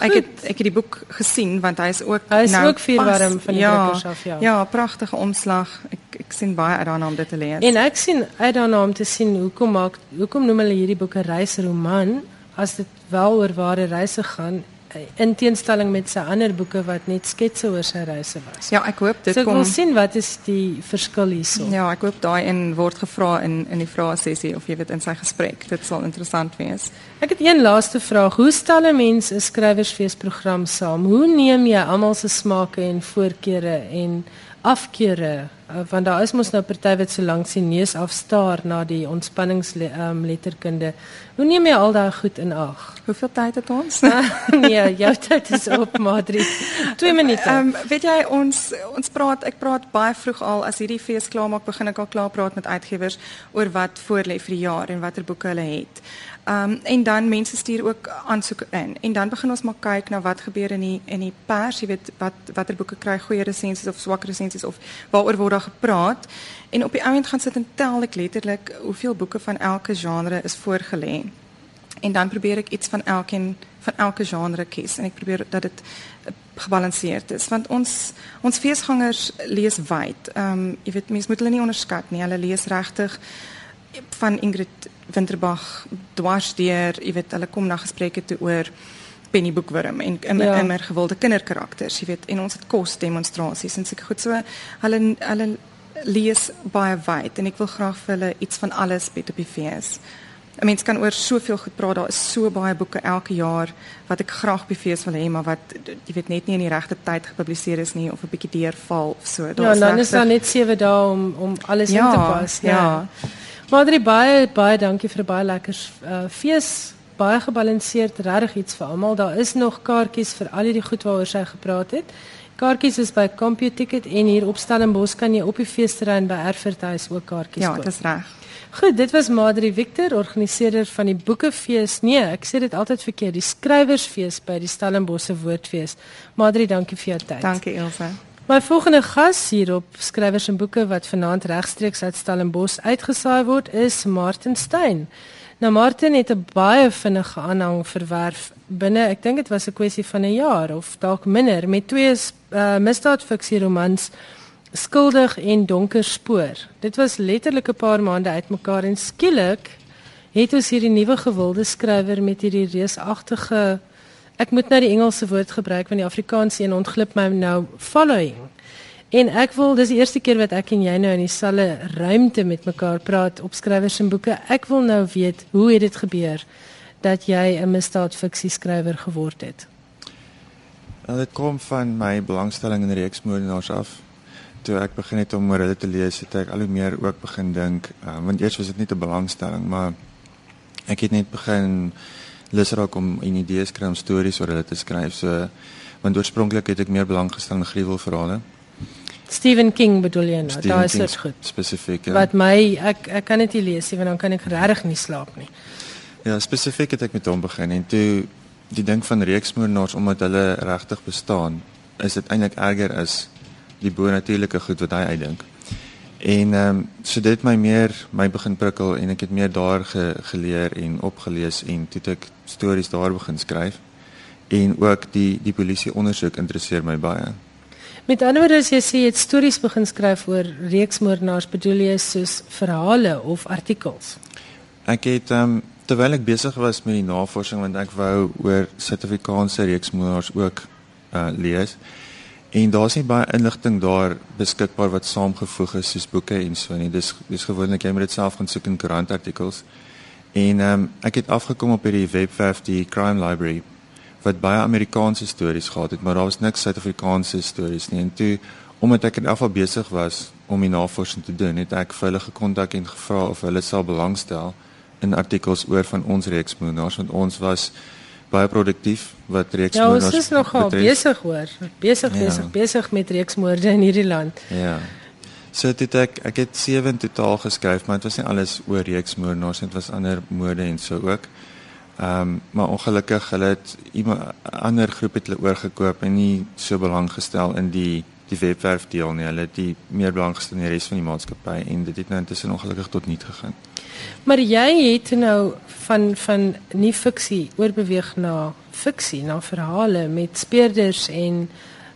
Ek het ek het die boek gesien want hy is ook Hy is nou ook vuurwarm van die drukkers af, ja. Ja, pragtige omslag. Ek ek sien baie uit daarna om dit te lees. En ek sien uit daarna om te sien hoekom maak hoekom noem hulle hierdie boek 'n reisroman as dit wel oor ware reise gaan in teenstelling met sy ander boeke wat net sketse oor sy reise was. ja, ek hoop dit so ek kom wil sien wat is die verskil hierso. Ja, ek hoop daai in word gevra in in die vrae sessie of jy weet in sy gesprek. Dit sal interessant wees. Ek het een laaste vraag. Hoe stel 'n mens 'n skrywersfeesprogram saam? Hoe neem jy almal se smake en voorkeure en afkeure? Uh, want daar is mos nou party wat so lank sien neus afstaar na die ontspanningsletterkunde. Um, letterkunde. Hoe neem jy al daai goed in ag? Hoeveel tyd het ons? [laughs] nee, jou tyd is op, Madri. 2 minute. Ehm um, weet jy ons ons praat ek praat baie vroeg al as hierdie fees klaar maak begin ek al klaar praat met uitgewers oor wat voorlê vir die jaar en watter boeke hulle het. Ehm um, en dan mense stuur ook aansoeke in en dan begin ons maar kyk na wat gebeur in die in die pers, jy weet wat watter boeke kry goeie resensies of swak resensies of waaroor word daar gepraat. En op die ouend gaan sit en tel ek letterlik hoeveel boeke van elke genre is voorgelê. En dan probeer ek iets van elkeen van elke genre kies en ek probeer dat dit eh, gebalanseerd is want ons ons feesgangers lees wyd. Ehm um, jy weet mense moet hulle nie onderskat nie. Hulle lees regtig van Ingrid Winterbach dwarsdeur, jy weet hulle kom na gesprekke toe oor Penny Boekwurm en immer Ja. ja. immer gewilde kinderkarakters, jy weet en ons het kos demonstrasies en seker goed so hulle hulle lees baie wyd en ek wil graag vir hulle iets van alles bied op die fees. 'n Mens kan oor soveel goed praat. Daar is so baie boeke elke jaar wat ek graag die fees wil hê, maar wat jy weet net nie in die regte tyd gepubliseer is nie of 'n bietjie deurval of so. ja, Daar's dan is daar net 7 dae om om alles Ja, in te pas. nee. ja. Madri baie baie dankie vir 'n baie lekker uh, fees. Baie gebalanseerd, regtig iets vir almal. Daar is nog kaartjies vir al die goed waaroor sy gepraat het. Kaartjies is by CompuTicket en hier op Stellenbosch kan jy op die feesterrein by Erfurthuis ook kaartjies Ja, koop. dit is reg. Goed, dit was Madri Victor, organiseerder van die Boekefees. Nee, ek sê dit altyd verkeerd, die Skrywersfees by die Stellenbosse Woordfees. Madri, dankie vir jou tyd. Dankie Elsje. My volgende gas hier op Skrywers en Boeke wat vanaand regstreeks uit Stellenbosch uitgesaai word is Martin Stein. Nou Martin het 'n baie vinnige aanhang verwerf binne, ek dink dit was 'n kwessie van 'n jaar of dalk minder met twee uh, misdaadfiksie romans Skuldig en Donker Spoor. Dit was letterlik 'n paar maande uitmekaar en skielik het ons hierdie nuwe gewilde skrywer met hierdie reusagtige ek moet nou die Engelse woord gebruik want die Afrikaanse een ontglip my nou following. En ek wil dis die eerste keer wat ek en jy nou in dieselfde ruimte met mekaar praat op skrywers en boeke. Ek wil nou weet hoe het dit gebeur dat jy 'n misdaadfiksie skrywer geword het? Nou dit kom van my belangstelling in reeksmoordenaars af. Toe ek begin het om oor hulle te lees, het ek al hoe meer ook begin dink, uh, want eers was dit net 'n belangstelling, maar ek het net begin lus raak om en idees kry om stories oor hulle te skryf. So want oorspronklik het ek meer belang gestel in gruwelverhale. Stephen King bedoel jy nou? Stephen Daai is dit goed. Spesifiek. Ja. Wat my ek ek kan dit nie lees nie want dan kan ek regtig nie slaap nie. Ja, spesifiek het ek met hom begin en toe die ding van reeksmoordenaars omdat hulle regtig bestaan, is dit eintlik erger as die bonatuurlike goed wat hy uitdink. En ehm um, so dit my meer my begin prikkel en ek het meer daar ge, geleer en opgelees en toe ek stories daar begin skryf. En ook die die polisie ondersoek interesseer my baie. Met ander woorde as jy sê jy het stories begin skryf oor reeksmoordenaars, bedoel jy soos verhale of artikels? Ek het ehm um, terwyl ek besig was met die navorsing want ek wou oor Suid-Afrikaanse reeksmoordenaars ook uh lees. En daar's nie baie inligting daar beskikbaar wat saamgevoeg is soos boeke en so nie. Dis dis gewoonlik jy moet dit self gaan soek in koerantartikels. En ehm um, ek het afgekom op hierdie webwerf die Crime Library wat baie Amerikaanse stories gehad het, maar daar was niks Suid-Afrikaanse stories nie. En toe omdat ek in afval besig was om die navorsing te doen, het ek hulle gekontak en gevra of hulle sal belangstel in artikels oor van ons reeks moenaars want ons was baie produktief wat Ja, reeksmoorders ons is nogal besig hoor. Besig, Ja. besig, besig met reeksmoorde in hierdie land. Ja. So dit ek ek het 7 in totaal geskryf, maar dit was nie alles oor reeksmoordenaars dit was ander moorde en so ook. Ehm um, maar ongelukkig hulle het iemand ander groep het hulle oorgekoop en nie so belang gestel in die die webwerf deel nie. Hulle het die meer belang gestel in die res van die maatskappy en dit het nou intussen ongelukkig tot niet gegaan. Maar jy het nou van van nie fiksie oorbeweeg na fiksie, na verhale met speurders en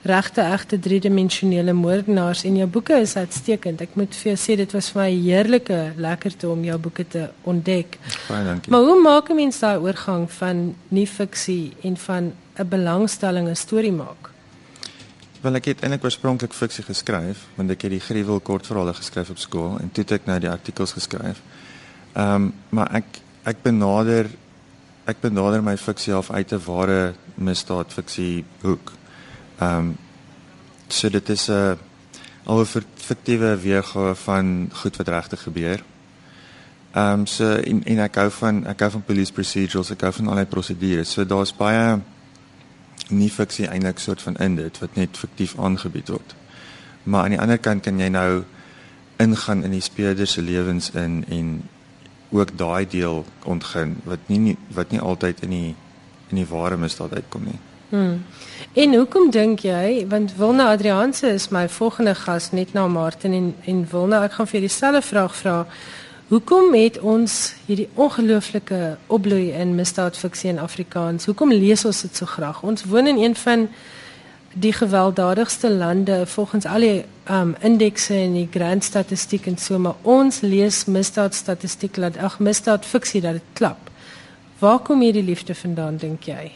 regte egte driedimensionele moordenaars en jou boeke is uitstekend. Ek moet vir jou sê dit was vir my heerlike lekkerte om jou boeke te ontdek. Baie dankie. Maar hoe maak 'n mens daai oorgang van nie fiksie en van 'n belangstelling 'n storie maak? Wel ek het eintlik oorspronklik fiksie geskryf, want ek het die gruwel kortverhale geskryf op skool en toe het ek nou die artikels geskryf. Ehm um, maar ek ek benader ek benader my fiksie af uit 'n ware misdaad fiksie hoek. Ehm um, so dit is 'n al 'n fiktiewe weergawe van goed wat regtig gebeur. Ehm um, so en en ek hou van ek hou van police procedurals, ek hou van al die prosedures. So daar's baie nie fiksie eintlik soort van in dit wat net fiktief aangebied word. Maar aan die ander kant kan jy nou ingaan in die speurders se lewens in en ook daai deel ontgin wat nie, nie wat nie altyd in die in die ware misdaad uitkom nie. Hmm. En hoekom dink jy want Wilna Adrianse is my volgende gas net na Martin en en Wilna ek gaan vir jou dieselfde vraag vra. Hoekom het ons hierdie ongelooflike opbloei in misdaadfiksie in Afrikaans? Hoekom lees ons dit so graag? Ons woon in een van die gewelddadigste lande volgens al die um indekse en die grand statistiek en so, maar ons lees misdaadstatistiek laat ag misdaadfiksie dat dit klap. Waar kom hierdie liefde vandaan dink jy?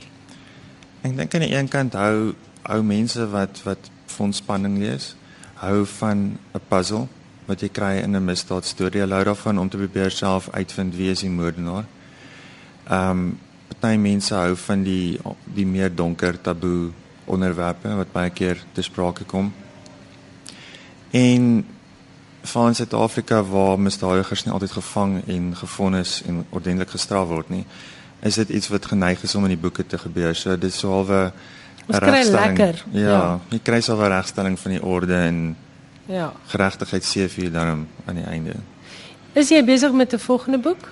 Ek dink aan die een kant hou hou mense wat wat vir ontspanning lees, hou van 'n puzzle wat jy kry in 'n misdaadstorie. Hulle hou daarvan om te probeer self uitvind wie is die moordenaar. Ehm um, party mense hou van die die meer donker taboe onderwerpe wat baie keer te sprake kom. En van Suid-Afrika waar misdadigers nie altyd gevang en gefonnis en ordentlik gestraf word nie, is dit iets wat geneig is om in die boeke te gebeur. So dis so halwe lekker. Ja, ja, jy kry so 'n regstelling van die orde en Ja. geregtigheid CV daarom aan die einde. Is jy besig met 'n volgende boek?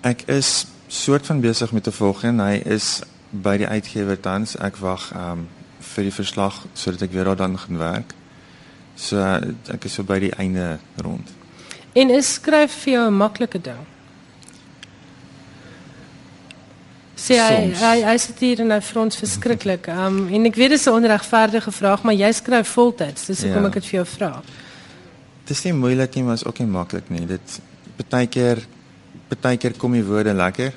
Ek is soort van besig met 'n volgende. Hy is by die uitgewer tans. Ek wag um vir die verslag sodat ek weer daar dan gaan werk. So ek is so by die einde rond. En is skryf vir jou 'n maklike ding? Sê hy hy hy sit hier en hy frons verskriklik. Um en ek weet dit is 'n onregverdige vraag, maar jy skryf voltyds. Dis hoekom Ja. ek dit vir jou vra. Dit is nie moeilik nie, maar is ook nie maklik nie. Dit partykeer partykeer kom die woorde lekker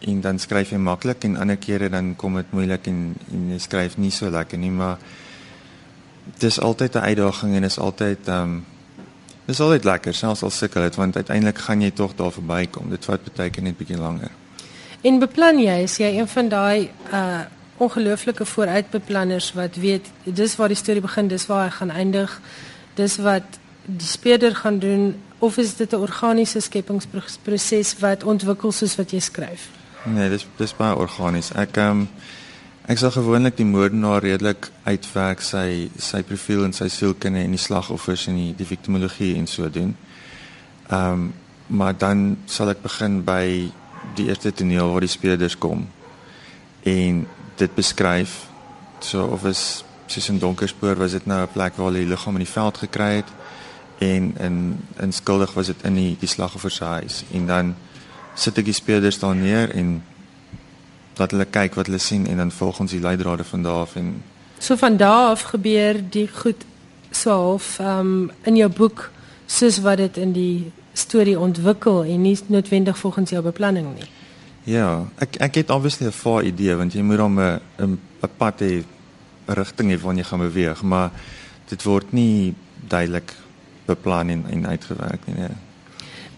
en dan skryf jy maklik en ander kere dan kom dit moeilik en en jy skryf nie so lekker nie, maar dis altyd 'n uitdaging en is altyd ehm um, dis altyd lekker selfs al sukkel dit want uiteindelik gaan jy tog daar verbykom. Dit vat partykeer net bietjie langer. En beplan jy, is jy een van daai uh ongelooflike vooruitbeplanners wat weet dis waar die storie begin, dis waar hy gaan eindig. Dis wat die speurder gaan doen of is dit 'n organiese skepingsproses wat ontwikkel soos wat jy skryf? Nee, dis dis baie organies. Ek ehm um, ek sal gewoonlik die moordenaar redelik uitwerk sy sy profiel en sy sielkunde en die slagoffers en die, die victimologie en so doen. Ehm um, maar dan sal ek begin by die eerste toneel waar die speurders kom en dit beskryf. So of is soos in Donkerspoor was dit nou 'n plek waar hulle die liggaam in die veld gekry het en in in skuldig was dit in die die slagoffer se huis en dan sit ek die speurders daar neer en dat hulle kyk wat hulle sien en dan volg ons die leidrade van daar af en So van daar af gebeur die goed so half um in jou boek soos wat dit in die storie ontwikkel en nie noodwendig volgens jou beplanning nie. ja, ek ek het obviously 'n vaar idee want jy moet dan 'n 'n 'n pad hê 'n rigting hê waarna jy gaan beweeg, maar dit word nie duidelik beplan en, en uitgewerk nie. Nee.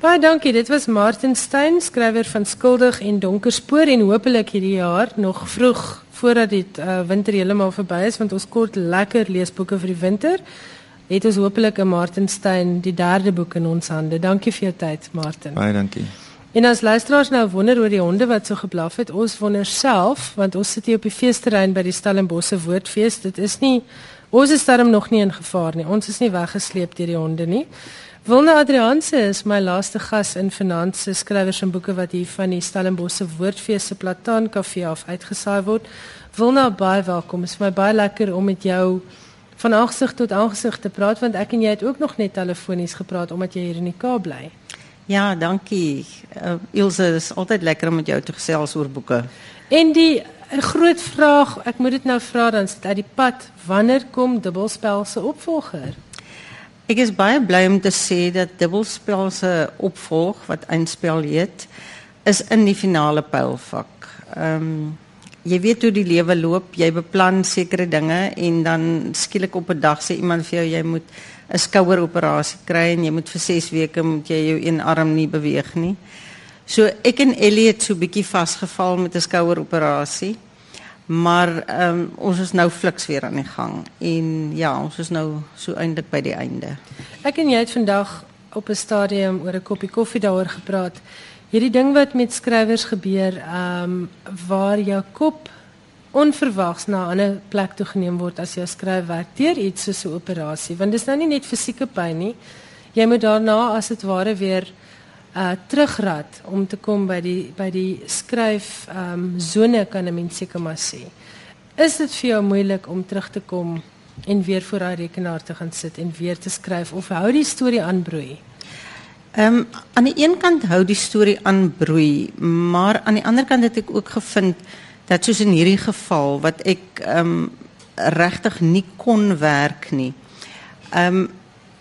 Baie dankie. Dit was Martin Stein, skrywer van Skuldig en Donker Spoor en hopelik hierdie jaar nog vroeg voordat dit uh, winter heeltemal verby is want ons kort lekker leesboeke vir die winter. Het ons hopelik 'n Martin Stein die derde boek in ons hande. Dankie vir jou tyd, Martin. Baie dankie. En as luisteraars nou wonder oor die honde wat so geblaf het, ons wonder self want ons sit hier op die feesterrein by die Stellenbosse Woordfees. Dit is nie ons is darm nog nie in gevaar nie. Ons is nie weggesleep deur die honde nie. Wilna Adrianse is my laaste gas in Finanse skrywers en boeke wat hier van die Stellenbosse Woordfees se Plataan Kafee af uitgesaai word. Wilna baie welkom. Dit is vir my baie lekker om met jou van aangesig tot aangesig te praat want ek en jy het ook nog net telefonies gepraat omdat jy hier in die Kaap bly. Ja, dankie. Uh, Ilse, het is altijd lekker om met jou te gesels oor boeke. En die groot vraag, ek moet dit nou vra dan sit uit die pad, wanneer kom Dubbelspel se opvolger? Ek is baie bly om te sê dat Dubbelspel se opvolg wat eindspel heet, is in die finale pylvak. Ehm um, jy weet hoe die lewe loop, jy beplan sekere dinge en dan skielik op 'n dag sê iemand vir jou jy moet 'n skoueroperasie kry en jy moet vir 6 weke moet jy jou een arm nie beweeg nie. So ek en Ellie het so bietjie vasgeval met 'n skoueroperasie. Maar ehm um, ons is nou fliks weer aan die gang en ja, ons is nou so eintlik by die einde. Ek en jy het vandag op 'n stadium oor 'n koppie koffie daaroor gepraat. Hierdie ding wat met skrywers gebeur, ehm um, waar jou kop onverwags na 'n ander plek toe geneem word as jy skryf werk deur iets soos 'n operasie want dis nou nie net fisieke pyn nie jy moet daarna as dit ware weer uh terugrad om te kom by die by die skryf ehm um, sone kan 'n mens seker maar sê is dit vir jou moeilik om terug te kom en weer voor daai rekenaar te gaan sit en weer te skryf of hou die storie aanbroei Ehm um, aan die een kant hou die storie aanbroei maar aan die ander kant het ek ook gevind dat soos in hierdie geval wat ek ehm um, regtig nie kon werk nie. Ehm um,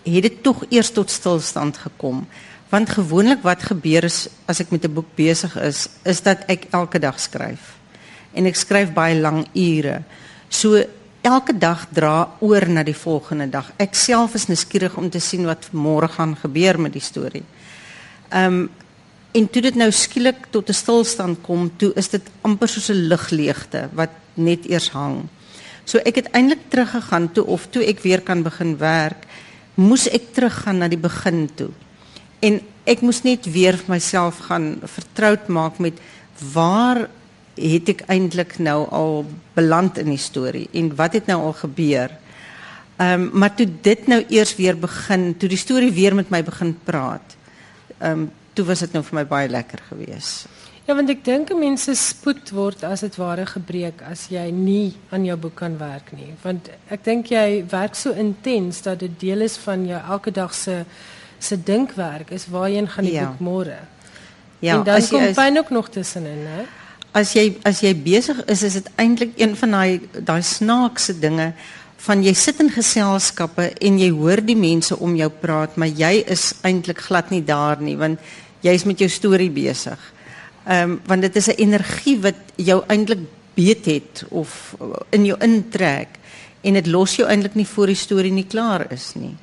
het dit tog eers tot stilstand gekom. Want gewoonlik wat gebeur is as ek met 'n boek besig is, is dat ek elke dag skryf. En ek skryf baie lang ure. So elke dag dra oor na die volgende dag. Ek self is nuuskierig om te sien wat môre gaan gebeur met die storie. Ehm um, En toe dit nou skielik tot 'n stilstand kom, toe is dit amper soos 'n ligleegte wat net eers hang. So ek het eintlik teruggegaan toe of toe ek weer kan begin werk, moes ek teruggaan na die begin toe. En ek moes net weer vir myself gaan vertroud maak met waar het ek eintlik nou al beland in die storie en wat het nou al gebeur? Ehm um, maar toe dit nou eers weer begin, toe die storie weer met my begin praat. Ehm um, toe was dit nou vir my baie lekker geweest. Ja, want ek dink mense spoed word as dit ware gebreek as jy nie aan jou boek kan werk nie. Want ek dink jy werk so intens dat dit deel is van jou elke dag se se dinkwerk is waarheen gaan die ja. boek môre. Ja, en dan kom pyn ook nog tussenin, hè? As jy as jy besig is, is dit eintlik een van daai daai snaakse dinge van jy sit in geselskappe en jy hoor die mense om jou praat, maar jy is eintlik glad nie daar nie want jy's met jou storie besig. Ehm um, want dit is 'n energie wat jou eintlik beet het of in jou intrek en dit los jou eintlik nie voor die storie nie klaar is nie.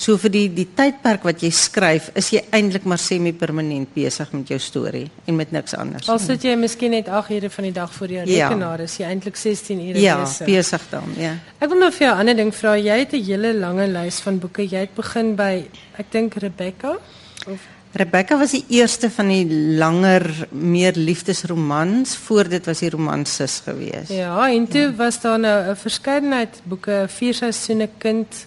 So vir die die tydperk wat jy skryf, is jy eintlik maar semi-permanent besig met jou storie en met niks anders. Al sit jy miskien net 8 ure van die dag voor jou ja. rekenaar, is jy eintlik 16 ure ja, besig. Ja, besig dan, ja. Ek wil nou vir jou 'n ander ding vra. Jy het 'n hele lange lys van boeke. Jy het begin by ek dink Rebecca of Rebecca was die eerste van die langer meer liefdesromans voor dit was die romanses geweest. Ja, en toe ja. was daar nou 'n verskeidenheid boeke, vier seisoene kind,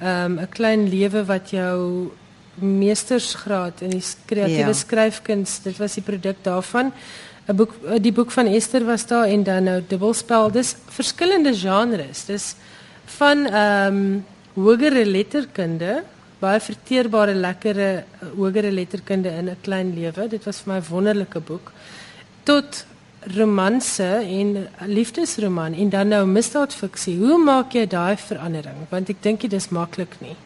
ehm um, 'n klein lewe wat jou meestersgraad in die kreatiewe ja. skryfkuns, dit was die produk daarvan. 'n Boek die boek van Esther was daar en dan nou dubbelspel. Dis verskillende genres. Dis van ehm um, hogere letterkunde baie verteerbare lekkere eh, hogere letterkunde in 'n klein lewe. Dit was vir my 'n wonderlike boek. Tot romanse en liefdesroman en dan nou misdaadfiksie. Hoe maak jy daai verandering? Want ek dink dit is maklik nie.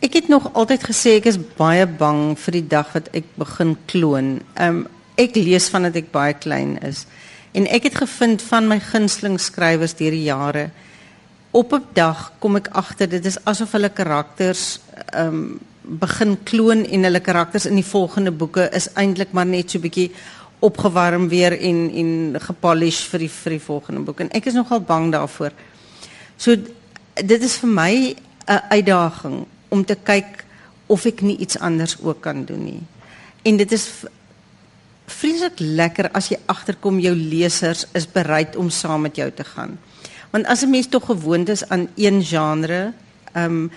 Ek het nog altyd gesê ek is baie bang vir die dag wat ek begin kloon. Um ek lees vandat ek baie klein is. En ek het gevind van my gunsteling skrywers deur die jare op 'n dag kom ek agter dit is asof hulle karakters um, begin kloon en hulle karakters in die volgende boeke is eintlik maar net so bietjie opgewarm weer en en gepolish vir die vir die volgende boek en ek is nogal bang daarvoor. So dit is vir my 'n uitdaging om te kyk of ek nie iets anders ook kan doen nie. en dit is vreeslik lekker as jy agterkom jou lesers is bereid om saam met jou te gaan. Want as 'n mens tog gewoond is aan een genre, ehm um,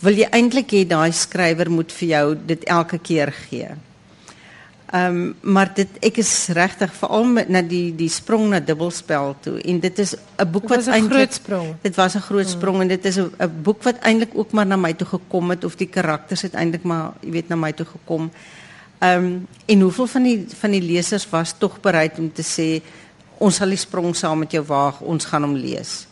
wil jy eintlik hê daai skrywer moet vir jou dit elke keer gee. Ehm um, maar dit ek is regtig veral met na die die sprong na dubbelspel toe en dit is 'n boek wat eintlik dit was 'n groot sprong hmm. en dit is 'n boek wat eintlik ook maar na my toe gekom het of die karakters het eintlik maar jy weet na my toe gekom. Ehm um, en hoeveel van die van die lesers was tog bereid om te sê ons sal die sprong saam met jou waag, ons gaan hom lees.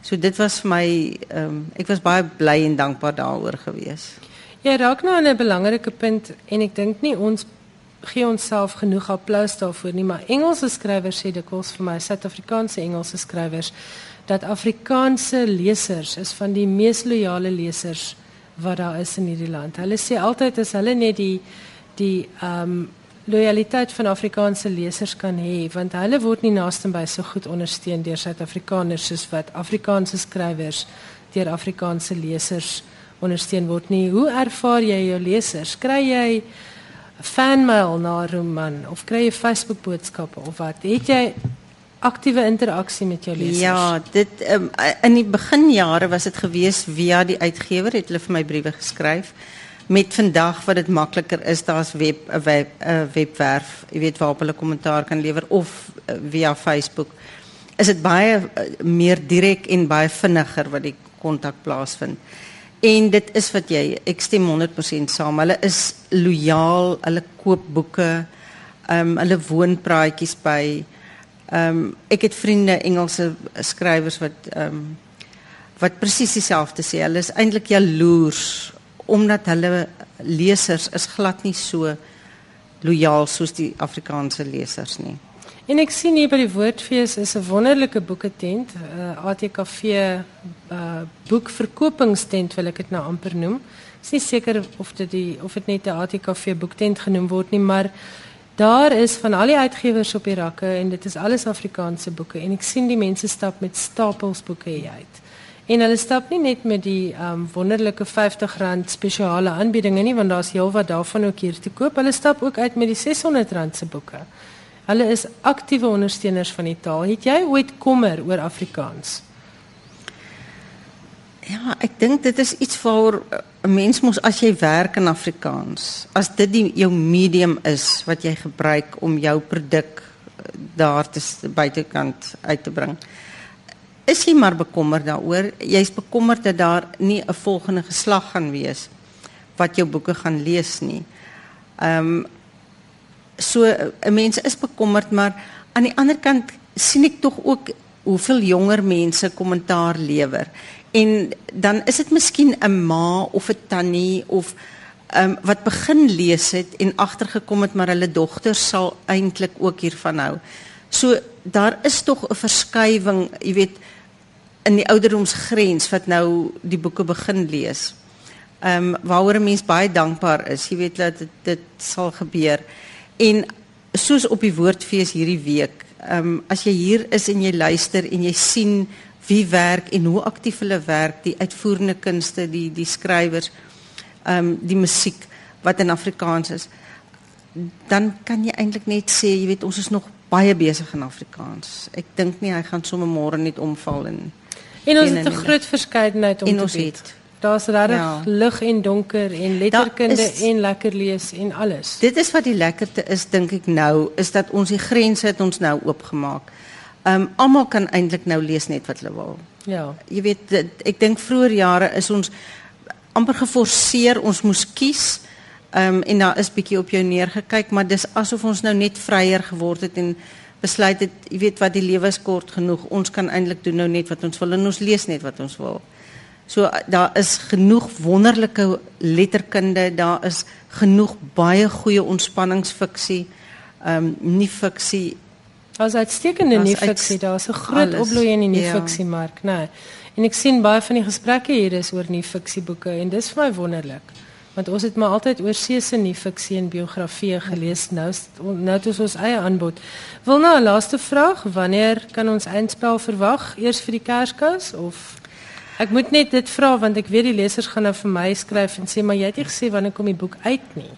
So dit was vir my ehm um, ek was baie bly en dankbaar daaroor gewees. Jy raak nou aan 'n belangrike punt en ek dink nie ons gee onsself genoeg applous daarvoor nie, maar Engelse skrywers sê dikwels vir my, Suid-Afrikaanse Engelse skrywers, dat Afrikaanse lesers is van die mees loyale lesers wat daar is in hierdie land. Hulle sê altyd as hulle net die die ehm um, loyaliteit van Afrikaanse lesers kan hê, want hulle word nie naaste by so goed ondersteun deur Suid-Afrikaners soos wat Afrikaanse skrywers deur Afrikaanse lesers ondersteun word nie. Hoe ervaar jy jou lesers? Kry jy fanmail na roman of kry jy Facebook boodskappe of wat? Het jy aktiewe interaksie met jou lesers? Ja, dit um, in die beginjare was dit gewees via die uitgewer het hulle vir my briewe geskryf. Met vandag wat dit makliker is, daar's web 'n web, webwerf, jy weet waarop hulle kommentaar kan lewer of uh, via Facebook. Is dit baie meer direk en baie vinniger wat die kontak plaasvind. En dit is wat jy, ek stem 100% saam. Hulle is lojaal, hulle koop boeke. Ehm um, hulle woon praatjies by. Ehm um, ek het vriende Engelse skrywers wat ehm um, wat presies dieselfde sê. Hulle is eintlik jaloers omdat hulle lesers is glad nie so lojaal soos die Afrikaanse lesers nie. En ek sien hier by die Woordfees is 'n wonderlike boeketent, 'n uh, eh, ATKV uh boekverkopingstent wil ek dit nou amper noem. Ek is nie seker of dit die of dit net 'n ATKV boektent genoem word nie, maar daar is van al die uitgewers op die rakke en dit is alles Afrikaanse boeke en ek sien die mense stap met stapels boeke hier uit. En hulle stap nie net met die um wonderlike R50 spesiale aanbiedinge nie, want daar's heelwat daarvan ook hier te koop. Hulle stap ook uit met die R600 se boeke. Hulle is aktiewe ondersteuners van die taal. Het jy ooit kommer oor Afrikaans? Ja, ek dink dit is iets vir 'n mens mos as jy werk in Afrikaans, as dit die, jou medium is wat jy gebruik om jou produk eh, daar te buitekant uit te bring. Is jy maar bekommerd daaroor? Jy's bekommerd dat daar nie 'n volgende geslag gaan wees wat jou boeke gaan lees nie. Ehm um, so 'n mens is bekommerd, maar aan die ander kant sien ek tog ook hoeveel jonger mense kommentaar lewer. En dan is dit miskien 'n ma of 'n tannie of um, wat begin lees het en agtergekom het maar hulle dogter sal eintlik ook hiervan hou. So daar is tog 'n verskywing, jy weet, in die ouderdomsgrens wat nou die boeke begin lees. Ehm um, waaroor 'n mens baie dankbaar is. Jy weet dat dit, dit sal gebeur. En soos op die woordfees hierdie week, ehm um, as jy hier is en jy luister en jy sien wie werk en hoe aktief hulle werk, die uitvoerende kunste, die die skrywers, ehm um, die musiek wat in Afrikaans is, dan kan jy eintlik net sê, jy weet, ons is nog baie besig in Afrikaans. Ek dink nie hy gaan sommer môre net omval en En ons het 'n groot verskeidenheid om en te ons bied. het Daar's regtig Ja. lig en donker en letterkunde is- en lekker lees en alles. Dit is wat die lekkerte is dink ek nou, is dat ons die grense het ons nou oopgemaak. Ehm um, almal kan eintlik nou lees net wat hulle wil. Ja. Jy weet dit, ek dink vroeër jare is ons amper geforseer ons moes kies. Ehm um, en daar is bietjie op jou neergekyk, maar dis asof ons nou net vryer geword het en besluit het, jy weet wat die lewe is kort genoeg. Ons kan eintlik doen nou net wat ons wil en ons lees net wat ons wil. So daar is genoeg wonderlike letterkunde, daar is genoeg baie goeie ontspanningsfiksie. Ehm um, nie fiksie Daar's uitstekende uit- fiksie, daar's 'n groot opbloei in die nuwe ja. fiksiemark, né? Nee. En ek sien baie van die gesprekke hier is oor nuwe fiksieboeke en dis vir my wonderlik. Want ons het maar altyd oor see se nuwe fiksie en biografieë gelees. Nou nou het ons ons eie aanbod. Wil nou 'n laaste vraag, wanneer kan ons eindspel verwag? Eers vir die Kerskas of Ek moet net dit vra want ek weet die lesers gaan nou vir my skryf en sê maar jy het nie gesê wanneer kom die boek uit nie.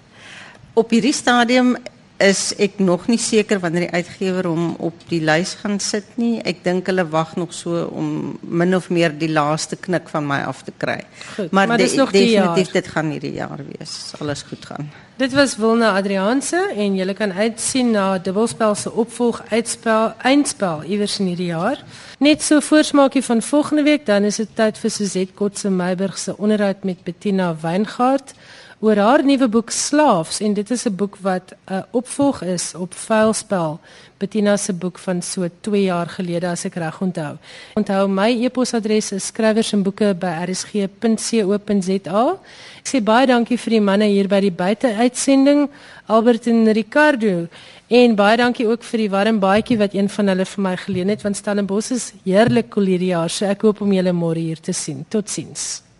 Op hierdie stadium is ek nog nie seker wanneer die uitgewer hom op die lys gaan sit nie. Ek dink hulle wag nog so om min of meer die laaste knik van my af te kry. Goed, maar maar de, dis nog die definitief jaar. dit gaan hierdie jaar wees. Alles goed gaan. Dit was Wilna Adrianse en jy kan uitsien na dubbelspel se opvolg uitspel eindspel iewers in hierdie jaar. Net so voorsmaakie van volgende week dan is dit tyd vir Suzette Kotse Meiburg se onderhoud met Bettina Weingart oor haar nuwe boek Slaafs en dit is 'n boek wat 'n opvolg is op Vuilspel. Bettina se boek van so 2 jaar gelede as ek reg onthou. Onthou my e-posadres is skrywers en boeke by rsg.co.za. Ek sê baie dankie vir die manne hier by die buiteuitsending, Albert en Ricardo. En baie dankie ook vir die warm baadjie wat een van hulle vir my geleen het want Stellenbosch is heerlik koel hierdie jaar. So ek hoop om julle môre hier te sien. Totsiens.